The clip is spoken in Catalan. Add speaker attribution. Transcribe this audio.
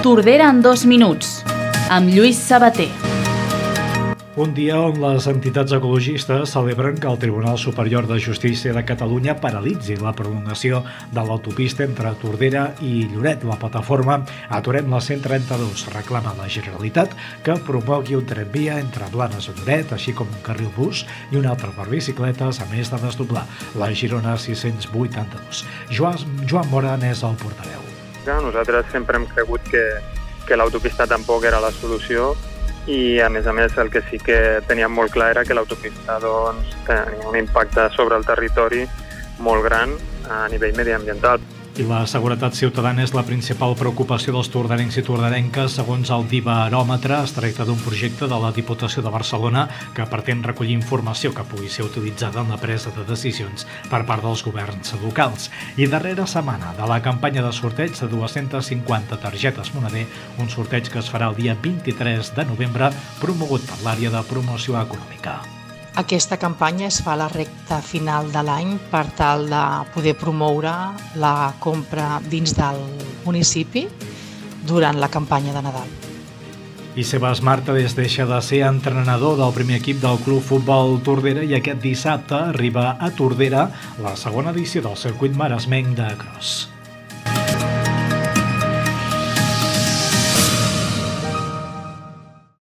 Speaker 1: Tordera en dos minuts, amb Lluís Sabater.
Speaker 2: Un dia on les entitats ecologistes celebren que el Tribunal Superior de Justícia de Catalunya paralitzi la prolongació de l'autopista entre Tordera i Lloret. La plataforma Aturem la 132 reclama la Generalitat que promogui un tramvia entre Blanes i Lloret, així com un carril bus i un altre per bicicletes, a més de desdoblar la Girona 682. Joan, Joan Mora n'és el portaveu.
Speaker 3: Nosaltres sempre hem cregut que, que l'autopista tampoc era la solució i a més a més el que sí que teníem molt clar era que l'autopista doncs, tenia un impacte sobre el territori molt gran a nivell mediambiental.
Speaker 2: I la seguretat ciutadana és la principal preocupació dels tordarencs i tordarenques, segons el Dibaròmetre, es tracta d'un projecte de la Diputació de Barcelona que pretén recollir informació que pugui ser utilitzada en la presa de decisions per part dels governs locals. I darrera setmana de la campanya de sorteig de 250 targetes moneder, un sorteig que es farà el dia 23 de novembre, promogut per l'àrea de promoció econòmica.
Speaker 4: Aquesta campanya es fa a la recta final de l'any per tal de poder promoure la compra dins del municipi durant la campanya de Nadal.
Speaker 2: I Sebas Martínez deixa de ser entrenador del primer equip del Club Futbol Tordera i aquest dissabte arriba a Tordera la segona edició del circuit maresmenc de Cross.